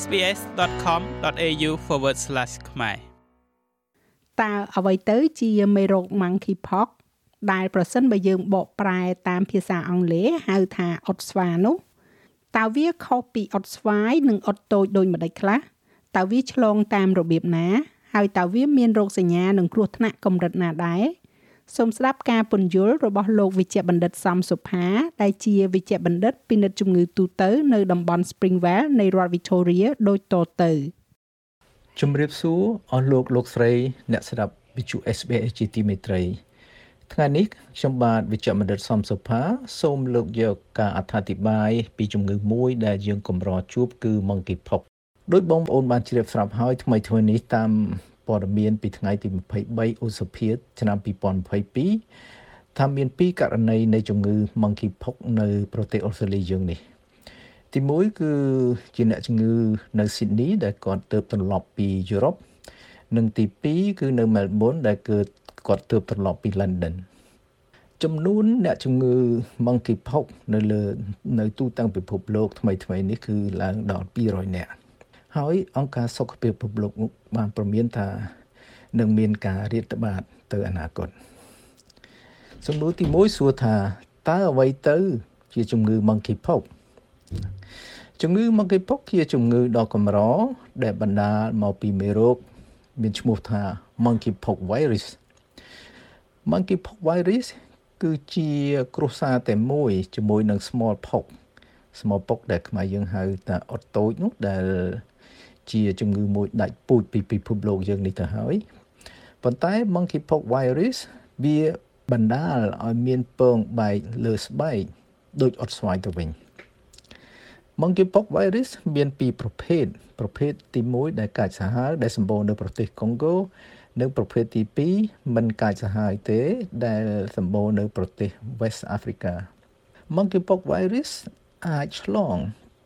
sbs.com.au/ ខ្មែរតើអ្វីទៅជាមេរោគ Monkeypox ដែលប្រសិនបើយើងបកប្រែតាមភាសាអង់គ្លេសហៅថាអុតស្វានោះតើវាខុសពីអុតស្វាយនិងអុតតូចដូចម្ដេចខ្លះតើវាឆ្លងតាមរបៀបណា ហើយតើវាមានរោគសញ្ញានិងគ្រោះថ្នាក់កម្រិតណាដែរ សូមស្ដាប់ការពន្យល់របស់លោកវិជ្ជបណ្ឌិតសំសុផាដែលជាវិជ្ជបណ្ឌិតពិនិត្យជំងឺទូទៅនៅតំបន់ Springvale នៃរដ្ឋ Victoria ដូចតទៅជំរាបសួរអស់លោកលោកស្រី អ្នកស្ដាប់វិទ្យុ SBS ជាទីមេត្រីថ្ងៃនេះខ្ញុំបាទវិជ្ជបណ្ឌិតសំសុផាសូមលើកយកការអត្ថាធិប្បាយពីជំងឺមួយដែលយើងកម្រជួបគឺ monkeypox ដោយបងប្អូនបានជ្រាបស្រាប់ហើយថ្មីថ្មីនេះតាម ព័ត៌មានពីថ្ងៃទី23ឧសភាឆ្នាំ2022ថាមានពីរករណីនៃជំងឺ monkeypox នៅប្រទេសអូស្ត្រាលីយើងនេះ ទី1គឺជាអ្នកជំងឺនៅស៊ីដនីដែលគាត់ទៅត្រឡប់ពីយុរ៉ុបនិងទី2គឺនៅមែលប៊នដែលគឺគាត់ទើបត្រឡប់ពី London ចំនួនអ្នកជំងឺ monkeypox នៅលើនៅទូទាំងពិភពលោកថ្មីថ្មីនេះគឺឡើងដល់200នាក់ ហើយអង្គការសុខភាពពិភពលោកបានប្រមានថានឹងមានការរាតត្បាតទៅអនាគតសំណួរទី1សួរថាតើអ្វីទៅ ជាជំងឺ monkeypox ជំងឺ monkeypox ជាជំងឺដ៏កម្រដែលបណ្ដាលមកពីមេរោគមានឈ្មោះថា monkeypox virus monkeypox virus គឺជាគ្រោះសារតែមួយជាមួយនឹង smallpox smallpox ដែលខ្មែរយើងហៅថាអត់តូចនោះដែល ជាជំងឺមួយដាច់ពូជពីពិភពលោកយើងនេះទៅហើយប៉ុន្តែ monkeypox virus វាបណ្ដាលឲ្យមានពងបែកលើស្បែកដូចអត់ស្វាយទៅវិញ monkeypox virus មានពីរប្រភេទប្រភេទទី1ដែលកាចសាហាវដែលសម្បូរនៅប្រទេសកុងហ្គោនិងប្រភេទទី2មិនកាចសាហាវទេ ដែលសម្បូរនៅប្រទេស West Africa monkeypox virus អាចឆ្លង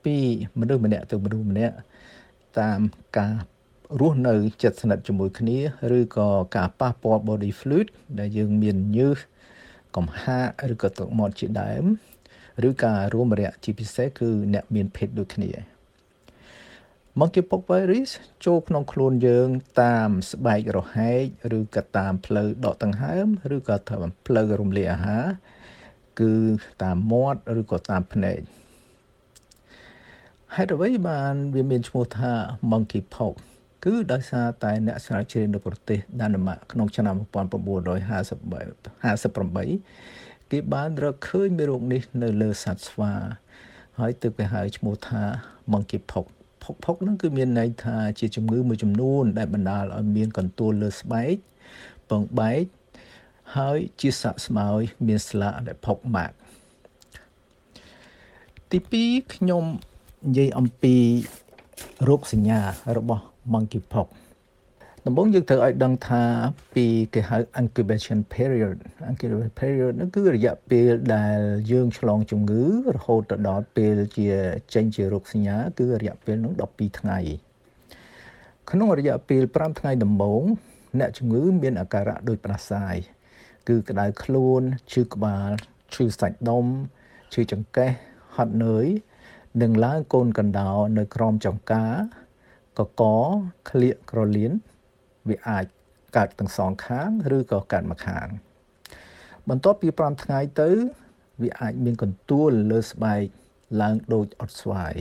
ពីមនុស្សម្នាក់ទៅមនុស្សម្នាក់ តាមការរស់នៅជិតស្និទ្ធជាមួយគ្នាឬក៏ការប៉ះពាល់ body fluid ដែលយើងមានញើសកំហាកឬក៏ទឹកមាត់ជាដើមឬការរួមរយៈជាពិសេសគឺអ្នកមានភេទដូចគ្នា Monkeypox virus ចូលក្នុងខ្លួនយើងតាមស្បែករហែកឬក៏តាមផ្លូវដកដង្ហើមឬក៏តាមផ្លូវរំលាយអាហារគឺតាមមាត់ឬក៏តាមភ្នែក ហេតុអ្វីបានវាមានឈ្មោះថា monkeypox គឺដោយសារតែអ្នកស្រាវជ្រាវនៅប្រទេសដាណឺម៉ាកក្នុងឆ្នាំ1958គេបានរកឃើញមេរោគនេះនៅលើសត្វស្វា ហើយទើបគេហៅឈ្មោះថា monkeypox ផុកផុកហ្នឹងគឺមានន័យថាជាជំងឺមួយចំនួន ដែលបណ្ដាលឲ្យមានកន្ទួលលើស្បែកពងបែកហើយជាសាក់ស្មោយមានស្លាកដែលផុកម៉ាក់ទី2ខ្ញុំ និយាយអំពីរោគសញ្ញារបស់ monkeypox ដំបូងយើងត្រូវឲ្យដឹងថាពីគេហៅ incubation period incubation period នោះគឺរយៈពេលដែលយើងឆ្លងជំងឺរហូតទៅដល់ពេលជាចេញជារោគសញ្ញា គឺរយៈពេលនោះ12ថ្ងៃក្នុងរយៈពេល5ថ្ងៃដំបូងអ្នកជំងឺមានអាការៈដូចផ្ដាសាយ គឺក្តៅខ្លួនឈឺក្បាលឈឺសាច់ដុំឈឺចង្កេះហត់នឿយ និងឡើងកូនកណ្ដោនៅក្រោមចង្កាកកក្លៀកក្រលៀនវាអាចកើតទាំងសងខាងឬក៏កើតមួយខាង បន្ទាប់ពី5ថ្ងៃទៅ វាអាចមានកន្ទួលលើស្បែកឡើងដូចអត់ស្វាយ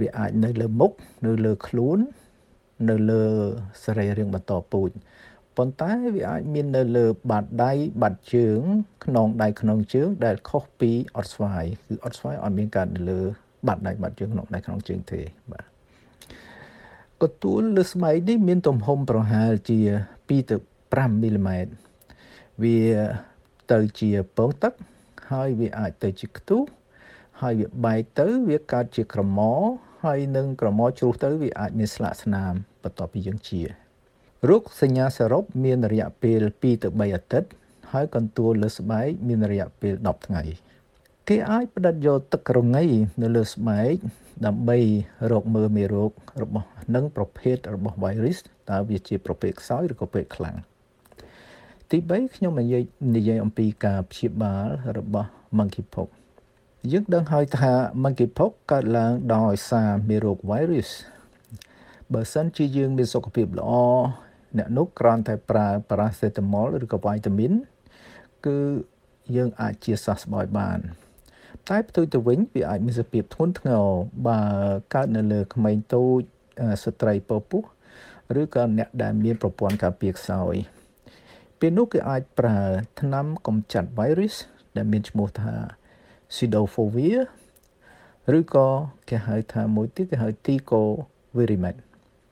វាអាចនៅលើមុខនៅលើខ្លួន នៅលើសរីរាង្គបន្តពូជ ប៉ុន្តែវាអាចមាននៅលើបាតដៃបាតជើងខ្នងដៃខ្នងជើង ដែលខុសពីអត់ស្វាយគឺអត់ស្វាយអត់មានកើតនៅលើបាតដៃបាតជើងខ្នងដៃខ្នងជើងទេបាទកទួលលើស្បែកនេះមានទំហំប្រហែលជា2ទៅ5មីលីម៉ែត្រវាទៅជាពងទឹក ហើយវាអាចទៅជាខ្ទុះហើយវាបែកទៅវាកើតជាក្រមហើយនឹងក្រមជ្រុះទៅវាអាចមានស្លាកស្នាមបន្ទាប់ពីយើងជា រោគសញ្ញាសរុបមានរយៈពេល2ទៅ3អាទិត្យហើយកន្ទួលលើស្បែកមានរយៈពេល10ថ្ងៃគេអាចផ្ដិតយកទឹករងៃនៅលើស្បែកដើម្បីរកមើលមេរោគរបស់និងប្រភេទរបស់ virus តើវាជាប្រភេទខ្សោយឬក៏ប្រភេទខ្លាំងទី3ខ្ញុំនិយាយនិយាយអំពីការព្យាបាលរបស់ monkeypox យើងដឹងហើយថា monkeypox កើតឡើងដោយសារមេរោគ virus បើសិនជាយើងមានសុខភាពល្អ អ្នកនោះគ្រាន់តែប្រើ paracetamol ឬក៏វីតាមីនគឺយើងអាចជាសះស្បើយបាន តែផ្ទុយទៅវិញវាអាចមានសភាពធ្ងន់ធ្ងរបើកើតនៅលើក្មេងតូចស្ត្រីពពុះឬក៏អ្នកដែលមានប្រព័ន្ធការពារខ្សោយពេលនោះគេអាចប្រើថ្នាំកម្ចាត់ virus ដែលមានឈ្មោះថា Pseudofovir ឬក៏គេហៅថាមួយទៀតគេហៅ Ticovirimat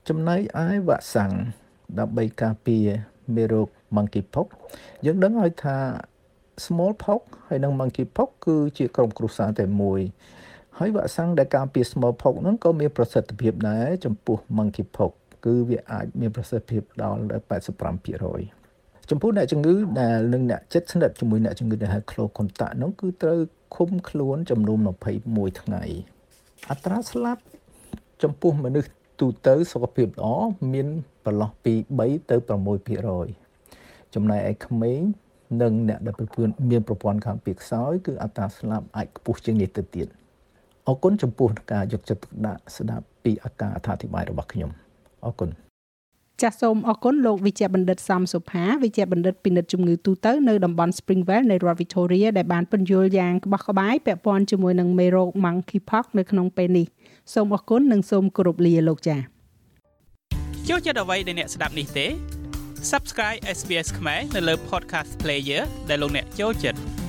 ចំណែកឯវ៉ាក់សាំង ដើម្បីការពារមេរោគ monkeypox យើងដឹងហើយថា smallpox ហើយនិង monkeypox គឺជាក្រុមគ្រួសារតែមួយហើយវ៉ាក់សាំងដែលការពារ smallpox ហ្នឹងក៏មានប្រសិទ្ធភាពដែរចំពោះ monkeypox គឺវាអាចមានប្រសិទ្ធភាពដល់85%ចំពោះអ្នកជំងឺដែលនឹងអ្នកចិត្តស្និទ្ធជាមួយអ្នកជំងឺដែលហៅ close contact នោះគឺត្រូវឃុំខ្លួនចំនួន21ថ្ងៃអត្រាស្លាប់ចំពោះមនុស្ស ទូទៅសុខភាពល្អមានប្រឡោះពី3ទៅ6%ចំណែកឯក្មេងនិងអ្នកដែលប្រពន្ធមានប្រព័ន្ធការពារខ្សោយគឺអត្រាស្លាប់អាចខ្ពស់ជាងនេះទៅទៀតអរគុណចំពោះការយកចិត្តទុកដាក់ស្ដាប់ពីអាការអត្ថាធិប្បាយរបស់ខ្ញុំអរគុណចាសសូមអរគុណលោកវិជ្ជបណ្ឌិតសំសុផាវិជ្ជបណ្ឌិតពិនិត្យជំងឺទូទៅនៅតំបន់ Springvale នៃរដ្ឋ Victoria ដែលបានពន្យល់យ៉ាងក្បោះក្បាយពាក់ព័ន្ធជាមួយនឹងមេរោគ Monkeypox នៅក្នុងពេលនេះ សូមអរគុណនិងសូមគោរពលាលោកចា៎ចូលចិត្តអ្វីដែលអ្នកស្ដាប់នេះទេ Subscribe SBS ខ្មែរនៅលើ Podcast Player ដែលលោកអ្នកចូលចិត្ត